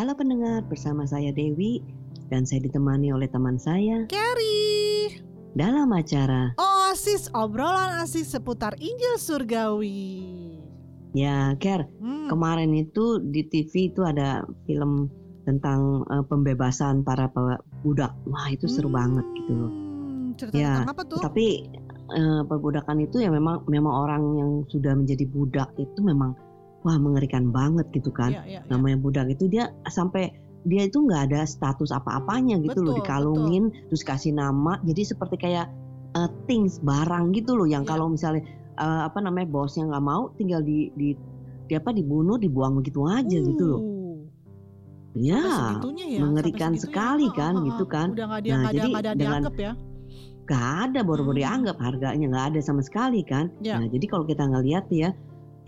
Halo pendengar, bersama saya Dewi dan saya ditemani oleh teman saya Carrie dalam acara Oasis obrolan asis seputar Injil Surgawi. Ya, Ker, Hmm, kemarin itu di TV itu ada film tentang eh, pembebasan para budak. Wah, itu seru hmm, banget gitu loh. Cerita Ya, tentang apa tuh? Tapi eh, perbudakan itu ya memang memang orang yang sudah menjadi budak itu memang wah mengerikan banget gitu kan. Iya, iya, iya. Namanya budak itu dia sampai dia itu nggak ada status apa-apanya gitu loh Betul, dikalungin terus kasih nama jadi seperti kayak eh, things barang gitu loh yang Iya. kalau misalnya eh, apa namanya bosnya nggak mau tinggal di di di apa dibunuh dibuang begitu aja gitu loh Uh, ya ya, mengerikan sekali Ah, kan ah, ah, gitu kan Udah nggak ada, Nah, ada, jadi nggak ada dengan- dianggap ya. Gak ada baru-baru Hmm. dianggap harganya nggak ada sama sekali kan. Ya. Nah jadi kalau kita ngelihat ya,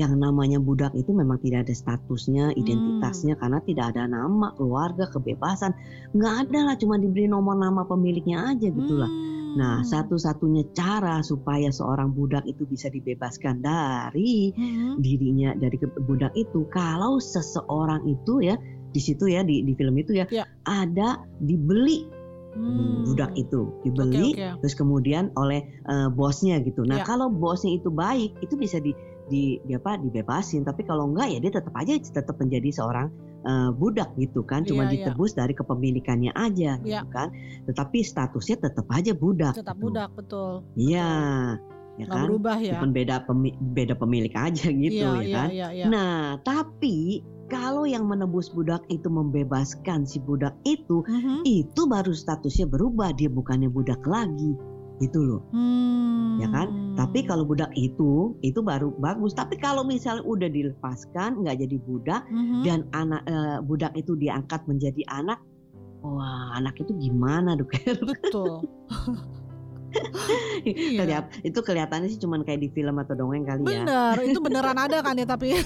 yang namanya budak itu memang tidak ada statusnya, Hmm. identitasnya karena tidak ada nama, keluarga, kebebasan, nggak ada lah, cuma diberi nomor nama pemiliknya aja gitulah. Hmm. Nah satu-satunya cara supaya seorang budak itu bisa dibebaskan dari Hmm. dirinya dari budak itu, kalau seseorang itu ya di situ ya di, di film itu ya, Ya. ada dibeli Hmm. budak itu dibeli oke. terus kemudian oleh eh, bosnya gitu. Nah Ya. kalau bosnya itu baik itu bisa di, di, di apa dibebasin. Tapi kalau enggak ya dia tetap aja tetap menjadi seorang eh, budak gitu kan. Cuma Iya, iya. ditebus dari kepemilikannya aja gitu Ya. kan. Tetapi statusnya tetap aja budak. Tetap gitu. budak betul. Iya, ya Nggak kan. berubah ya. Cuma beda pemi- beda pemilik aja gitu iya, ya iya, kan. iya, iya. Nah tapi kalau yang menebus budak itu membebaskan si budak itu, Mhm. itu baru statusnya berubah. Dia bukannya budak lagi, gitu loh. Hmm. ya kan? Tapi kalau budak itu itu baru bagus. Tapi kalau misalnya udah dilepaskan nggak jadi budak Mhm. dan anak eh, budak itu diangkat menjadi anak, wah anak itu gimana dok? betul. Iya. Kelihat, itu kelihatannya sih cuman kayak di film atau dongeng kali ya, Bener, itu beneran ada kan ya tapi.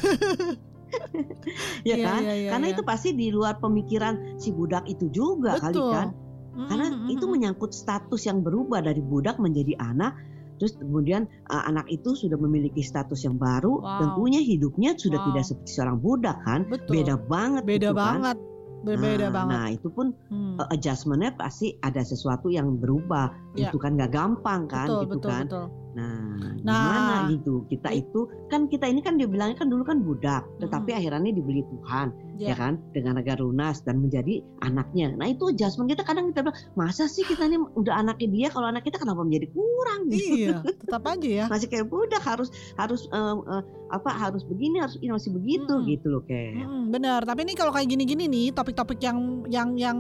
ya Iya, kan? iya, iya, Karena iya. itu pasti di luar pemikiran si budak itu juga kali Betul. kan? Karena Mhm, itu mhm. menyangkut status yang berubah dari budak menjadi anak. Terus kemudian uh, anak itu sudah memiliki status yang baru, Wow. tentunya hidupnya sudah Wow. tidak seperti seorang budak kan, Betul. beda banget beda gitu kan. Berbeda nah, banget. Nah itu pun Hmm. uh, adjustmentnya pasti ada sesuatu yang berubah. Ya. Itu kan nggak gampang kan, betul, gitu betul, kan. betul. Nah, Nah, gimana gitu? Kita itu kan kita ini kan dibilangnya kan dulu kan budak, tetapi Mm-mm. akhirnya dibeli Tuhan, ya. Ya. kan, dengan harga lunas dan menjadi anaknya. Nah itu adjustment kita kadang kita bilang masa sih kita ini udah anaknya dia, kalau anak kita kenapa menjadi kurang? gitu? Iya, tetap aja ya. Masih kayak budak harus harus eh, eh, apa harus begini harus ini masih begitu Mm-mm. gitu loh kayak. Mm, bener. Tapi ini kalau kayak gini-gini nih, topik-topik yang yang yang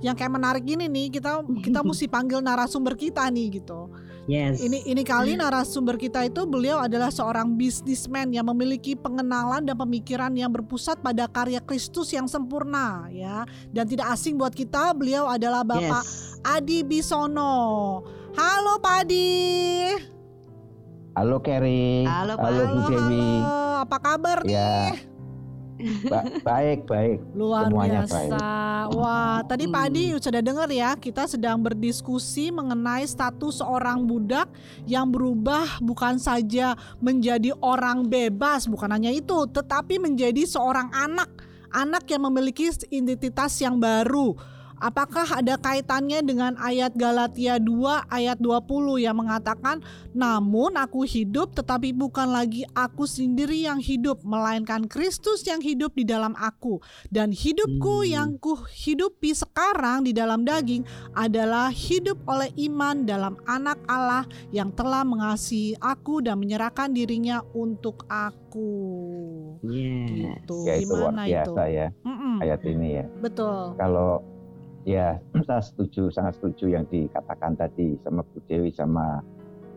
yang kayak menarik gini nih, kita kita mesti panggil narasumber kita nih gitu. Yes. Ini ini kali narasumber kita itu beliau adalah seorang bisnismen yang memiliki pengenalan dan pemikiran yang berpusat pada karya Kristus yang sempurna ya. Dan tidak asing buat kita, beliau adalah Bapak Yes. Adi Bisono. Halo Pak Adi. Halo Kerry. Halo, Pak. Halo Bu Halo, Dewi. halo. Apa kabar nih? Ba- baik, baik. Luar Semuanya biasa. Wah, tadi Pak Adi sudah dengar ya, kita sedang berdiskusi mengenai status seorang budak yang berubah bukan saja menjadi orang bebas, bukan hanya itu, tetapi menjadi seorang anak. Anak yang memiliki identitas yang baru. Apakah ada kaitannya dengan ayat Galatia 2 ayat 20 yang mengatakan namun aku hidup tetapi bukan lagi aku sendiri yang hidup melainkan Kristus yang hidup di dalam aku dan hidupku Hmm. yang ku hidupi sekarang di dalam daging adalah hidup oleh iman dalam anak Allah yang telah mengasihi aku dan menyerahkan dirinya untuk aku. Yes. Gitu. Ya itu luar Gimana biasa itu? ya Mm-mm, ayat ini ya. betul. Kalau ya saya setuju, sangat setuju yang dikatakan tadi sama Bu Dewi sama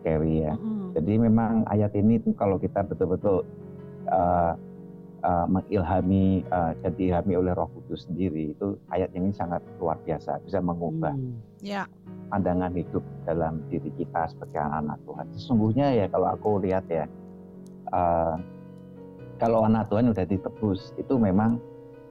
Kerry ya. Mm-mm. Jadi memang ayat ini tuh kalau kita betul-betul uh, uh, mengilhami uh, dan diilhami oleh Roh Kudus sendiri itu ayat ini sangat luar biasa bisa mengubah Hmm. Ya, pandangan hidup dalam diri kita sebagai anak Tuhan. Sesungguhnya ya kalau aku lihat ya, uh, kalau anak Tuhan sudah ditebus itu memang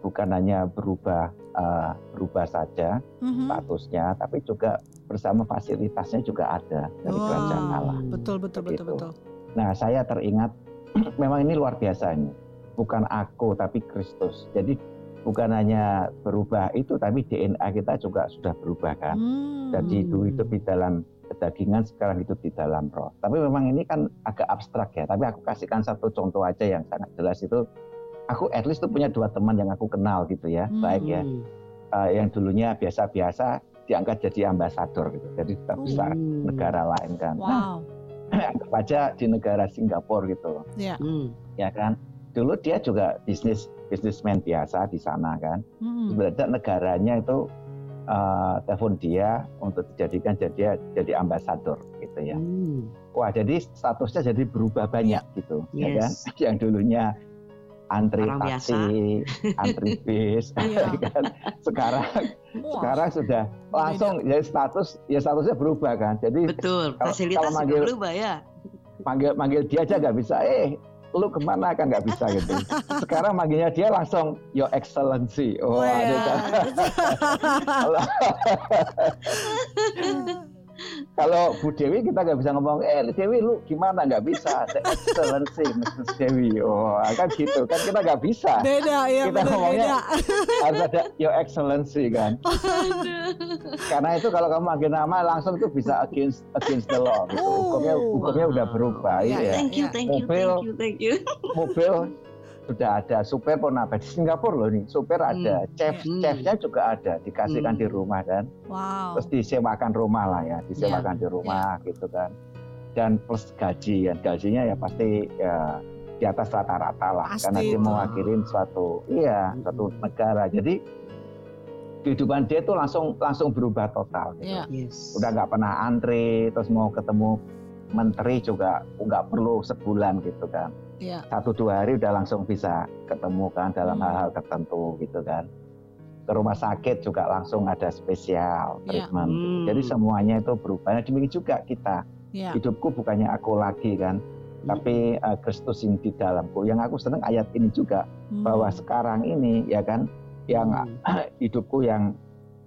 bukan hanya berubah uh, berubah saja Mhm. statusnya, tapi juga bersama fasilitasnya juga ada dari Wow. kerajaan Allah. betul betul betul Begitu. betul. Nah, saya teringat memang ini luar biasa ini. Bukan aku tapi Kristus. Jadi bukan hanya berubah itu, tapi DNA kita juga sudah berubah kan. Hmm. Jadi dulu hidup di dalam kedagingan, sekarang hidup di dalam roh. Tapi memang ini kan agak abstrak ya. Tapi aku kasihkan satu contoh aja yang sangat jelas itu. Aku at least tuh punya dua teman yang aku kenal gitu ya, Hmm. baik ya. Uh, yang dulunya biasa-biasa diangkat jadi ambasador gitu. Jadi tetap bisa Hmm. negara lain kan. Nah, Wow. anggap aja di negara Singapura gitu, Ya. Hmm. ya kan. Dulu dia juga bisnis bisnismen biasa di sana kan. Hmm. Sebenarnya negaranya itu uh, telepon dia untuk dijadikan jadi jadi ambasador gitu ya. Hmm. Wah, jadi statusnya jadi berubah banyak gitu, ya kan? Yes. Yang dulunya antri Orang taksi, antri bis, Iya. kan? Sekarang sekarang sudah langsung ya status ya statusnya berubah kan. Jadi Betul, Kalau- fasilitas kalau manggil- berubah ya. manggil manggil dia aja nggak bisa. Eh, lu ke mana kan nggak bisa gitu. Sekarang manggilnya dia langsung Your Excellency. Oh, Wah. ada kan. Kalau Bu Dewi kita nggak bisa ngomong, eh Dewi lu gimana nggak bisa, The excellency Mrs. Dewi, oh kan gitu kan kita nggak bisa, Beda ya, Kita benar ngomongnya- beda. harus ada your excellency kan, karena itu kalau kamu manggil nama langsung itu bisa against against the law, gitu. hukumnya Oh. hukumnya udah berubah, Iya, iya. Thank you, Iya. thank you, Mobil. thank you, thank you. mobil sudah ada supir pun apa di Singapura loh nih supir ada chef Hmm. chefnya juga ada dikasihkan Hmm. di rumah kan Wow. terus disewakan rumah lah ya disewakan Iya, di rumah gitu kan dan plus gaji kan gajinya ya pasti ya di atas rata-rata lah Pasti karena dia mewakili suatu iya Hmm. suatu negara jadi kehidupan dia tuh langsung langsung berubah total gitu. Iya. Yes. udah nggak pernah antri terus mau ketemu menteri juga nggak perlu sebulan gitu kan Iya. satu dua hari udah langsung bisa ketemu kan dalam Hmm. hal-hal tertentu gitu kan ke rumah sakit juga langsung ada spesial Iya. treatment gitu. Hmm. jadi semuanya itu berubah nah, demikian juga kita Iya. hidupku bukannya aku lagi kan tapi uh, Kristus yang di dalamku yang aku senang ayat ini juga Hmm. bahwa sekarang ini ya kan yang Hmm. hidupku yang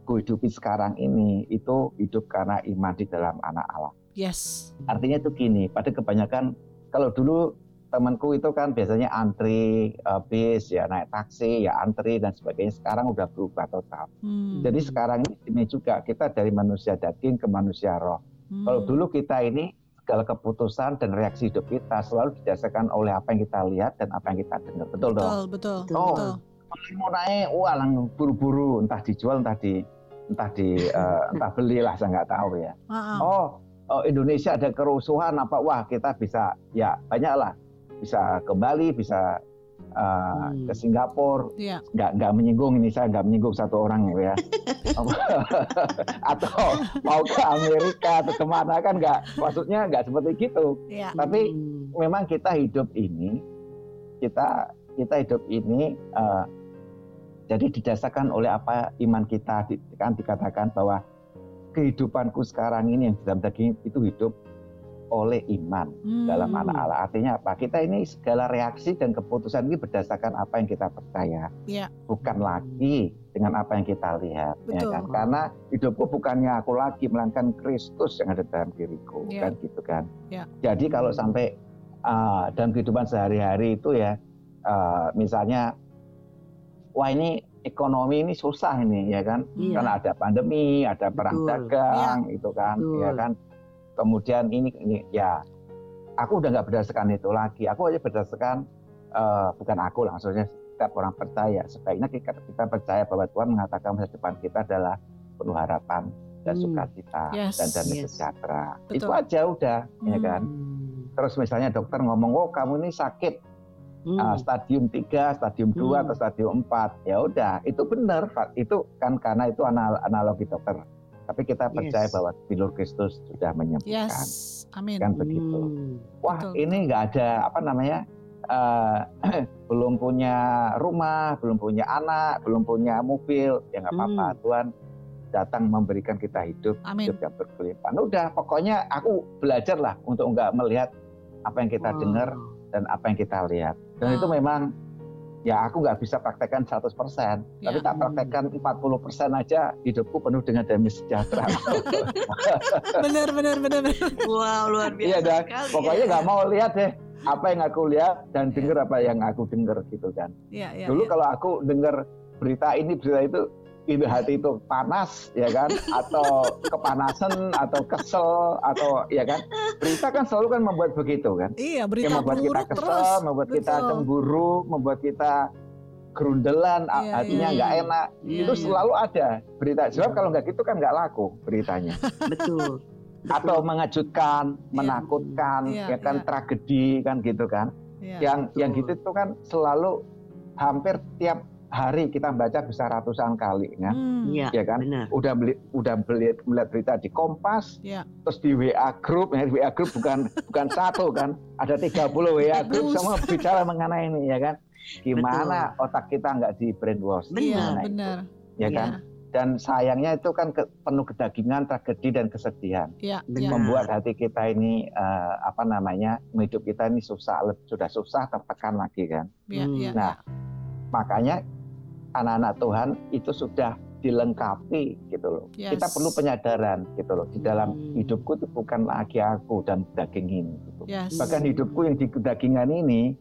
ku hidupi sekarang ini itu hidup karena iman di dalam anak Allah Yes. Artinya itu gini, pada kebanyakan kalau dulu temanku itu kan biasanya antri eh, bis ya naik taksi ya antri dan sebagainya sekarang udah berubah total. Hmm. Jadi sekarang ini ini juga kita dari manusia daging ke manusia roh. Hmm. Kalau dulu kita ini segala keputusan dan reaksi hidup kita selalu didasarkan oleh apa yang kita lihat dan apa yang kita dengar. Betul dong? betul, betul, Betul. Oh. betul. Mau naik, wah langsung buru-buru entah dijual entah di entah di eh, entah belilah saya nggak tahu ya. Oh, oh, Indonesia ada kerusuhan apa wah kita bisa ya banyak lah bisa ke Bali bisa uh, Hmm. ke Singapura Iya. nggak nggak menyinggung ini saya nggak menyinggung satu orang ya atau mau ke Amerika atau ke mana kan nggak maksudnya nggak seperti gitu Iya. tapi Hmm. memang kita hidup ini kita kita hidup ini eh, jadi didasarkan oleh apa iman kita kan dikatakan bahwa kehidupanku sekarang ini yang dalam daging itu hidup oleh iman Hmm. dalam anak Allah artinya apa kita ini segala reaksi dan keputusan ini berdasarkan apa yang kita percaya Iya. bukan lagi dengan apa yang kita lihat ya kan karena hidupku bukannya aku lagi melainkan Kristus yang ada dalam diriku Iya. kan gitu kan Iya. jadi kalau sampai uh, dalam kehidupan sehari-hari itu ya uh, misalnya wah ini ekonomi ini susah ini ya kan Iya. karena ada pandemi ada perang Betul. dagang itu kan Betul. ya kan kemudian ini ini ya aku udah nggak berdasarkan itu lagi aku aja berdasarkan uh, bukan aku lah maksudnya setiap orang percaya sebaiknya kita, kita percaya bahwa Tuhan mengatakan masa depan kita adalah penuh harapan dan Hmm. sukacita Yes. dan damai Yes. sejahtera Betul. itu aja udah ya Hmm. kan Hmm. terus misalnya dokter ngomong oh kamu ini sakit Hmm. uh, stadium 3, stadium 2 Hmm. atau stadium 4 ya udah itu benar itu kan karena itu anal- analogi dokter tapi kita percaya Yes. bahwa bilur Kristus sudah menyembuhkan Yes. Amin. kan begitu Hmm. wah Betul, ini nggak ada apa namanya eh, belum punya rumah belum punya anak belum punya mobil ya nggak apa-apa Hmm. Tuhan datang memberikan kita hidup Amin. hidup yang berkelimpahan udah pokoknya aku belajar lah untuk nggak melihat apa yang kita Wow. dengar dan apa yang kita lihat dan itu Wow. memang ya aku nggak bisa praktekkan 100% tapi Ya. tak praktekkan 40% aja hidupku penuh dengan damai sejahtera Benar, benar, benar, benar. Wow, luar biasa Iya, dah. sekali. pokoknya ya. nggak mau lihat deh apa yang aku lihat dan dengar apa yang aku dengar gitu kan Iya, iya. dulu iya. kalau aku dengar berita ini berita itu itu hati itu panas ya kan atau kepanasan atau kesel atau ya kan berita kan selalu kan membuat begitu kan Iya, yang berita membuat kita kesel terus. membuat kita Betul. cemburu membuat kita gerundelan Iya, hatinya iya. nggak enak Iya, itu iya. selalu ada berita sebab kalau nggak gitu kan nggak laku beritanya Betul. atau mengejutkan menakutkan Iya, ya kan iya. tragedi kan gitu kan Iya. yang yang betul. gitu itu kan selalu hampir tiap hari kita baca bisa ratusan kali kan Hmm, Iya, ya kan benar. udah beli udah beli melihat berita di Kompas Iya. terus di WA group ya WA group bukan bukan satu kan ada 30 WA group semua bicara mengenai ini ya kan gimana otak kita nggak di brainwash Iya, Benar. itu, benar. ya Iya. kan dan sayangnya itu kan ke- penuh kedagingan tragedi dan kesedihan Iya, iya. membuat hati kita ini eh, apa namanya hidup kita ini susah sudah susah tertekan lagi kan Iya, Hmm. iya. Nah, makanya anak-anak Tuhan itu sudah dilengkapi gitu loh. Yes. Kita perlu penyadaran gitu loh. Di dalam Hmm. hidupku itu bukan lagi aku dan daging ini. Gitu. Yes. Bahkan hidupku yang di dagingan ini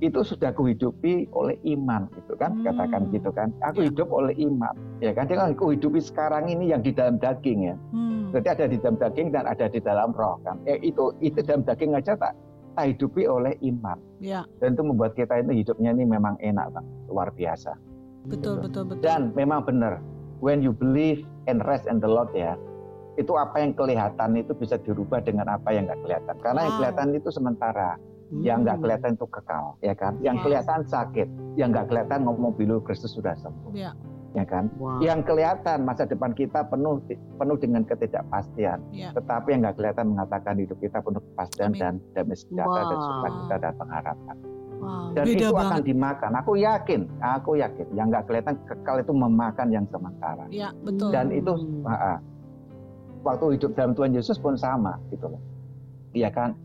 itu sudah kuhidupi oleh iman gitu kan Hmm. katakan gitu kan aku Ya. hidup oleh iman ya kan dia kan aku hidupi sekarang ini yang di dalam daging ya Hmm. berarti ada di dalam daging dan ada di dalam roh kan eh, itu itu dalam daging aja tak tak hidupi oleh iman Iya, dan itu membuat kita ini hidupnya ini memang enak bang luar biasa betul, Gitu. betul, betul. dan memang benar when you believe and rest in the Lord ya itu apa yang kelihatan itu bisa dirubah dengan apa yang nggak kelihatan karena yang Wow. kelihatan itu sementara Hmm. yang nggak kelihatan itu kekal ya kan yang Yes. kelihatan sakit yang nggak kelihatan ngomong bilu Kristus sudah sembuh Iya. ya kan Wow. yang kelihatan masa depan kita penuh penuh dengan ketidakpastian Iya. tetapi yang nggak kelihatan mengatakan hidup kita penuh kepastian Amin. dan damai sejahtera dan Wow. sukacita dan pengharapan Wow, dan beda itu banget. akan dimakan. Aku yakin aku yakin. Yang nggak kelihatan kekal itu memakan yang sementara. Iya, betul. dan itu Hmm. ah. waktu hidup dalam Tuhan Yesus pun sama gitu loh. Iya kan?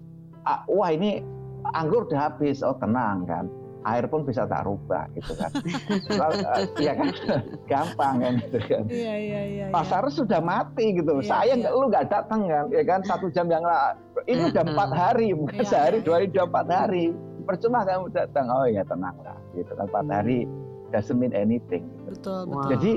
Ah, wah ini anggur udah habis. Oh tenang kan? Air pun bisa tak rubah gitu kan? Lalu, ah, iya kan? Gampang kan gitu kan? Iya, iya, iya. iya. pasar sudah mati gitu Iya, saya iya. nggak lu nggak datang kan? Ya kan? Satu jam yang lalu ini udah empat hari bukan Iya, sehari iya, dua hari udah empat hari percuma kamu datang oh ya tenang lah gitu kan empat hari doesn't mean anything gitu. Betul, betul. Wow. Jadi,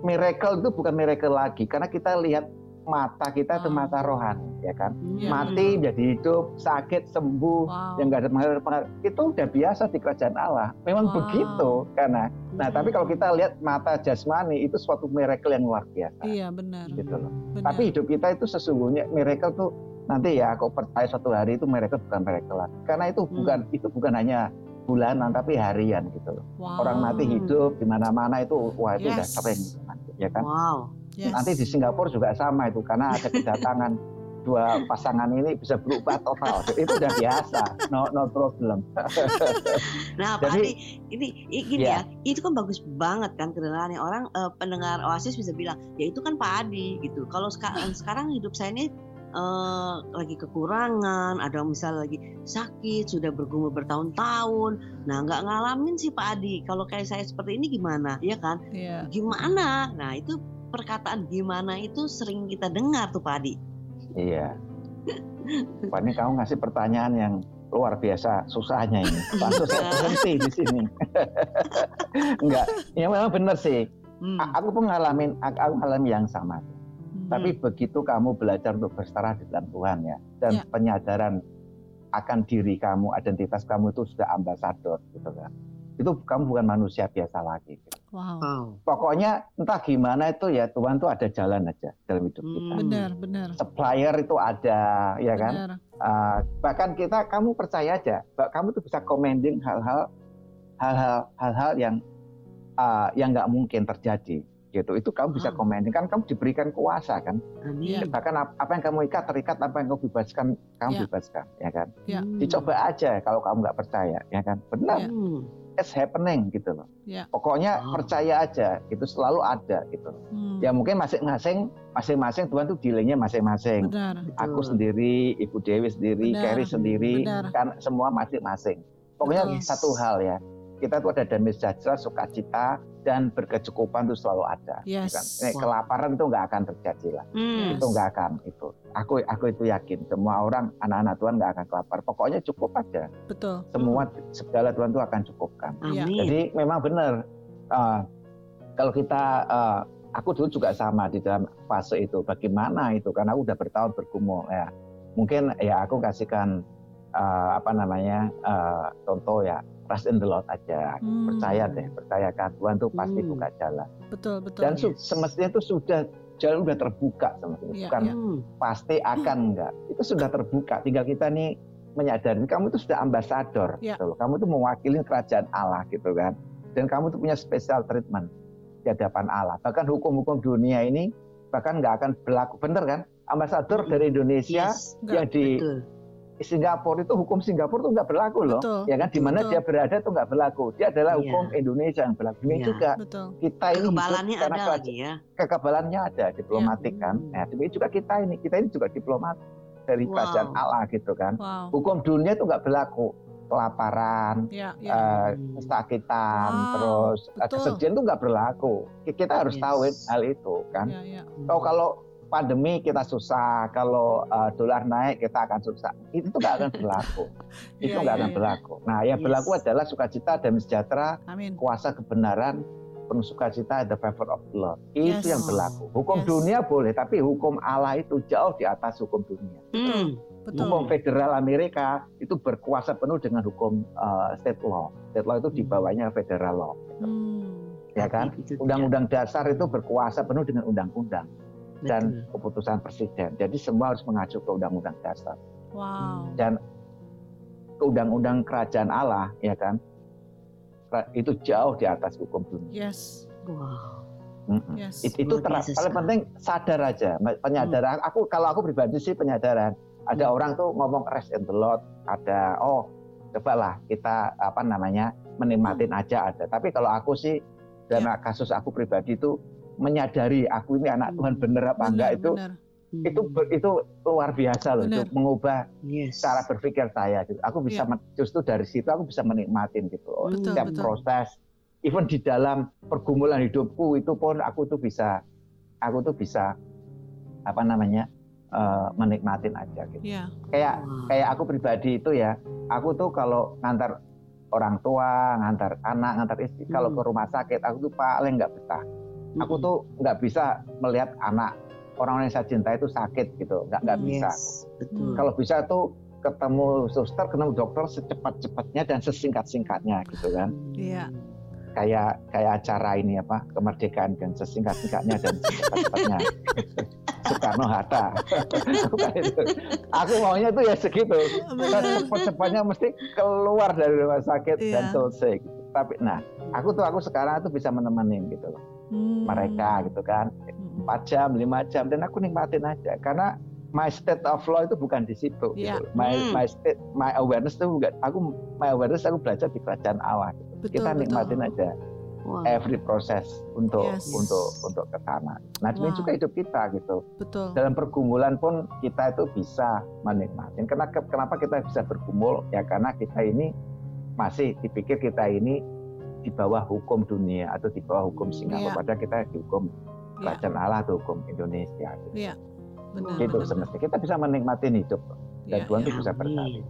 miracle itu bukan miracle lagi karena kita lihat mata kita itu Wow. mata rohani ya kan Iya. mati jadi hidup sakit sembuh Wow. yang nggak ada pengaruh pengaruh itu udah biasa di kerajaan Allah memang Wow. begitu karena nah Hmm. tapi kalau kita lihat mata jasmani itu suatu miracle yang luar biasa Iya, benar. gitu loh benar. tapi hidup kita itu sesungguhnya miracle tuh nanti ya aku percaya suatu hari itu miracle bukan miracle lagi karena itu Hmm. bukan itu bukan hanya bulanan tapi harian gitu loh wow. orang mati hidup di mana-mana itu wah itu udah Yes. sering ya kan Wow. Yes. Nanti di Singapura juga sama itu karena ada kedatangan dua pasangan ini bisa berubah total. Itu udah biasa, no no problem. Nah, Pak Jadi- Adi, ini i- gini Ya. ya, itu kan bagus banget kan kedengarannya orang eh, pendengar Oasis bisa bilang, ya itu kan Pak Adi gitu. Kalau sekarang sekarang hidup saya ini eh, lagi kekurangan, ada misal lagi sakit, sudah bergumul bertahun-tahun. Nah, nggak ngalamin sih Pak Adi. Kalau kayak saya seperti ini gimana? Iya kan? Iya. Gimana? Nah, itu perkataan gimana itu sering kita dengar tuh Pak Adi. Iya. Pak ini kamu ngasih pertanyaan yang luar biasa susahnya ini. Langsung saya berhenti di sini. Enggak, ya memang benar sih. Hmm. Aku pun ngalamin, aku aku ngalamin yang sama. Hmm. Tapi begitu kamu belajar untuk berserah di dalam Tuhan ya, dan Ya. penyadaran akan diri kamu, identitas kamu itu sudah ambasador gitu kan. Itu kamu bukan manusia biasa lagi. gitu. wow. Pokoknya entah gimana itu ya Tuhan tuh ada jalan aja dalam hidup kita. Hmm. Benar, benar. Supplier itu ada, ya kan. Benar. Uh, bahkan kita, kamu percaya aja, bahwa kamu tuh bisa commending hal-hal, hal-hal, hal-hal yang uh, yang nggak mungkin terjadi. Gitu, itu kamu bisa Ah. commending kan kamu diberikan kuasa kan. Amin. Bahkan ap- apa yang kamu ikat terikat, apa yang kamu bebaskan kamu Ya. bebaskan, ya kan. Ya. Dicoba aja kalau kamu nggak percaya, ya kan. Benar, Ya. It's happening gitu loh. Ya. Pokoknya Ah. percaya aja, itu selalu ada gitu. Hmm. Ya mungkin masing-masing, masing-masing Tuhan tuh dealingnya masing-masing. Benar. Aku sendiri, Ibu Dewi sendiri, Benar. Carrie sendiri, Benar. kan semua masing-masing. Pokoknya Betul. satu hal ya, kita tuh ada damai sejahtera, sukacita, dan berkecukupan itu selalu ada. Yes. Kan? Eh, Wow. Kelaparan itu nggak akan terjadi lah. Yes. Itu nggak akan itu. Aku aku itu yakin semua orang anak-anak Tuhan nggak akan kelapar. Pokoknya cukup aja. Betul. Semua Hmm. segala Tuhan tuh akan cukupkan. Iya. Amin. Jadi memang benar. uh, kalau kita uh, aku dulu juga sama di dalam fase itu bagaimana itu karena aku udah bertahun bergumul ya mungkin ya aku kasihkan uh, apa namanya uh, contoh ya trust in the Lord aja. Hmm. percaya deh percayakan Tuhan tuh pasti hmm. buka jalan. Betul betul. Dan yes. semestinya itu sudah jalan udah terbuka semestinya. Yeah, bukan yeah. pasti akan enggak. Itu sudah terbuka. Tinggal kita nih menyadari kamu itu sudah ambasador yeah. gitu loh. kamu itu mewakili kerajaan Allah gitu kan. Dan kamu itu punya special treatment di hadapan Allah. Bahkan hukum-hukum dunia ini bahkan nggak akan berlaku. Bener kan? Ambasador dari Indonesia yes, yang di betul Singapura itu hukum Singapura itu nggak berlaku loh, betul, ya kan? Di mana dia berada itu nggak berlaku. Dia adalah iya. hukum Indonesia yang berlaku. Ini iya, juga betul. kita ini kekebalannya ada lagi ya. Kekebalannya ada, diplomatik ya. kan. Nah, demikian juga kita ini, kita ini juga diplomat dari wow. kerajaan Allah gitu kan. Wow. Hukum dunia itu nggak berlaku kelaparan, ya, ya. Uh, kesakitan, wow, terus betul. kesedihan itu nggak berlaku. Kita harus yes. tahu hal itu kan. Ya, ya. So, kalau pandemi kita susah, kalau uh, dolar naik kita akan susah. Itu nggak akan berlaku. itu iya, nggak yeah, akan yeah, berlaku. Nah, yang yes. berlaku adalah sukacita dan sejahtera, Amin. kuasa kebenaran, penuh sukacita the favor of the Lord. Itu yes. yang berlaku. Hukum yes. dunia boleh, tapi hukum Allah itu jauh di atas hukum dunia. Hmm. Betul. Hukum federal Amerika itu berkuasa penuh dengan hukum uh, state law. State law itu di bawahnya federal law. Hmm. Ya kan? Undang-undang dasar itu berkuasa penuh dengan undang-undang dan keputusan presiden. Jadi semua harus mengacu ke undang-undang dasar. Wow. Dan ke undang-undang kerajaan Allah, ya kan? Itu jauh di atas hukum dunia. Yes. Wow. Mm-hmm. Yes. It, itu ter- paling penting sadar aja, penyadaran. Hmm. Aku kalau aku pribadi sih penyadaran. Ada hmm. orang tuh ngomong rest in the Lord, ada oh cobalah kita apa namanya menikmatin hmm. aja ada. Tapi kalau aku sih dan yeah. kasus aku pribadi itu menyadari aku ini anak Tuhan hmm. bener apa bener, enggak itu bener. itu itu luar biasa loh bener. itu mengubah yes. cara berpikir saya gitu. Aku bisa yeah. justru dari situ aku bisa menikmatin gitu. Oh, betul, setiap betul. proses even di dalam pergumulan hidupku itu pun aku tuh bisa aku tuh bisa apa namanya uh, menikmatin aja gitu. Yeah. Kayak kayak aku pribadi itu ya, aku tuh kalau ngantar orang tua, ngantar anak, ngantar istri, hmm. kalau ke rumah sakit aku tuh paling nggak betah aku tuh nggak bisa melihat anak orang yang saya cintai itu sakit gitu. Nggak nggak bisa. Betul. kalau bisa tuh ketemu suster ketemu dokter secepat-cepatnya dan sesingkat-singkatnya gitu kan. Iya. Kayak kayak acara ini apa kemerdekaan dan sesingkat-singkatnya dan secepat-cepatnya. Soekarno Hatta. Aku maunya tuh ya segitu. Cepat-cepatnya mesti keluar dari rumah sakit iya. dan selesai gitu. tapi nah aku tuh aku sekarang tuh bisa menemani gitu loh hmm. mereka gitu kan hmm. empat jam lima jam dan aku nikmatin aja karena my state of flow itu bukan di situ yeah. gitu. my hmm. my state my awareness itu bukan aku my awareness aku belajar di kerajaan Allah gitu. betul, kita nikmatin betul. aja wow. every proses untuk yes. untuk untuk ke sana. Nah, wow. juga hidup kita gitu. Betul. Dalam pergumulan pun kita itu bisa menikmati. Kenapa kenapa kita bisa bergumul? Ya karena kita ini masih dipikir kita ini di bawah hukum dunia atau di bawah hukum Singapura. Yeah. Padahal kita dihukum iya. kerajaan yeah. Allah atau hukum Indonesia. Gitu. Yeah. Benar, gitu benar. semestinya kita bisa menikmati hidup dan yeah, Tuhan itu yeah. bisa berkati.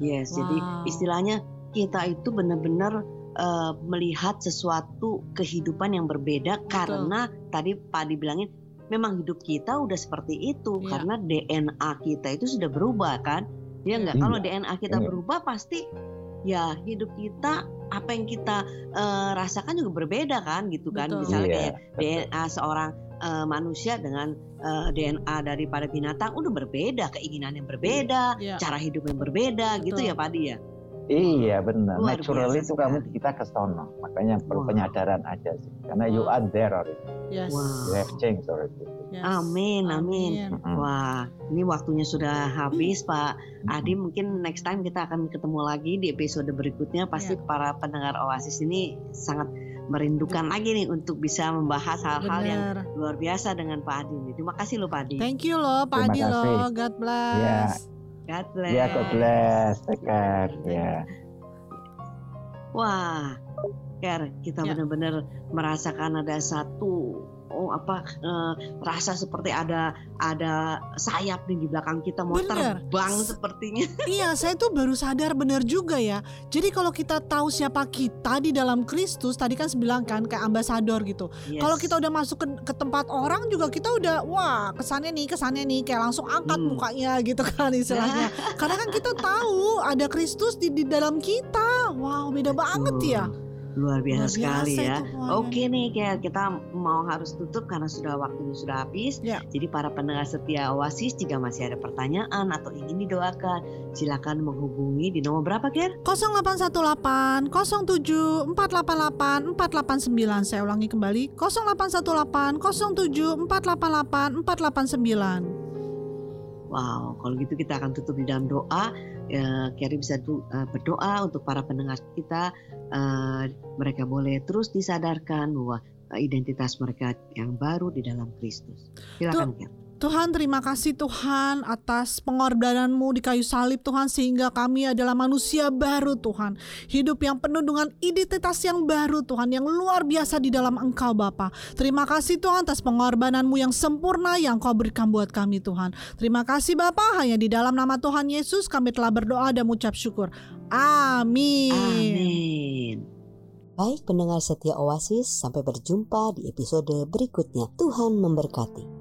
Yes, wow. jadi istilahnya kita itu benar-benar uh, melihat sesuatu kehidupan yang berbeda Betul. karena tadi Pak dibilangin memang hidup kita udah seperti itu yeah. karena DNA kita itu sudah berubah kan. Ya enggak, iya. kalau DNA kita iya. berubah pasti ya hidup kita apa yang kita uh, rasakan juga berbeda kan gitu kan Betul. misalnya yeah. kayak DNA seorang uh, manusia dengan uh, eh, DNA daripada binatang udah berbeda keinginan yang berbeda yeah. cara hidup yang berbeda gitu Betul. gitu ya Padi ya Iya benar. Natural itu kamu kita ke sono. Makanya perlu wow. penyadaran aja sih. Karena wow. you are there already. Yes. Wow. You have changed already. Yes. Amin, amin. amin. Wah, ini waktunya sudah habis, Pak Adi. Mungkin next time kita akan ketemu lagi di episode berikutnya. Pasti yeah. para pendengar Oasis ini sangat merindukan lagi nih untuk bisa membahas hal-hal yang luar biasa dengan Pak Adi. Terima kasih loh Pak Adi. Thank you loh Pak Adi loh. God bless. Yeah. God bless. Ya, God bless. Take care. Ya. Wah, Ker, kita ya. benar-benar merasakan ada satu oh, apa uh, rasa seperti ada ada sayap nih di belakang kita mau bener. terbang sepertinya. Iya, saya tuh baru sadar bener juga ya. Jadi kalau kita tahu siapa kita di dalam Kristus, tadi kan bilang kan kayak ambasador gitu. Yes. Kalau kita udah masuk ke, ke tempat orang juga kita udah wah kesannya nih kesannya nih kayak langsung angkat hmm. mukanya gitu kan istilahnya. Karena kan kita tahu ada Kristus di, di dalam kita. Wow, beda Betul. banget ya. Luar biasa, Luar biasa sekali ya. Oke nih kayak kita mau harus tutup karena sudah waktunya sudah habis. Ya. Jadi para pendengar setia Oasis jika masih ada pertanyaan atau ingin didoakan, silakan menghubungi di nomor berapa Ker? 0818 07 488 489. Saya ulangi kembali 0818 07 488 489. Wow, kalau gitu kita akan tutup di dalam doa. Ya, Kerry bisa uh, berdoa untuk para pendengar kita. Uh, mereka boleh terus disadarkan bahwa identitas mereka yang baru di dalam Kristus. Silakan, Kerry. Tuhan terima kasih Tuhan atas pengorbananmu di kayu salib Tuhan sehingga kami adalah manusia baru Tuhan. Hidup yang penuh dengan identitas yang baru Tuhan yang luar biasa di dalam Engkau Bapa. Terima kasih Tuhan atas pengorbananmu yang sempurna yang Kau berikan buat kami Tuhan. Terima kasih Bapa hanya di dalam nama Tuhan Yesus kami telah berdoa dan mengucap syukur. Amin. Amin. Baik pendengar setia Oasis, sampai berjumpa di episode berikutnya. Tuhan memberkati.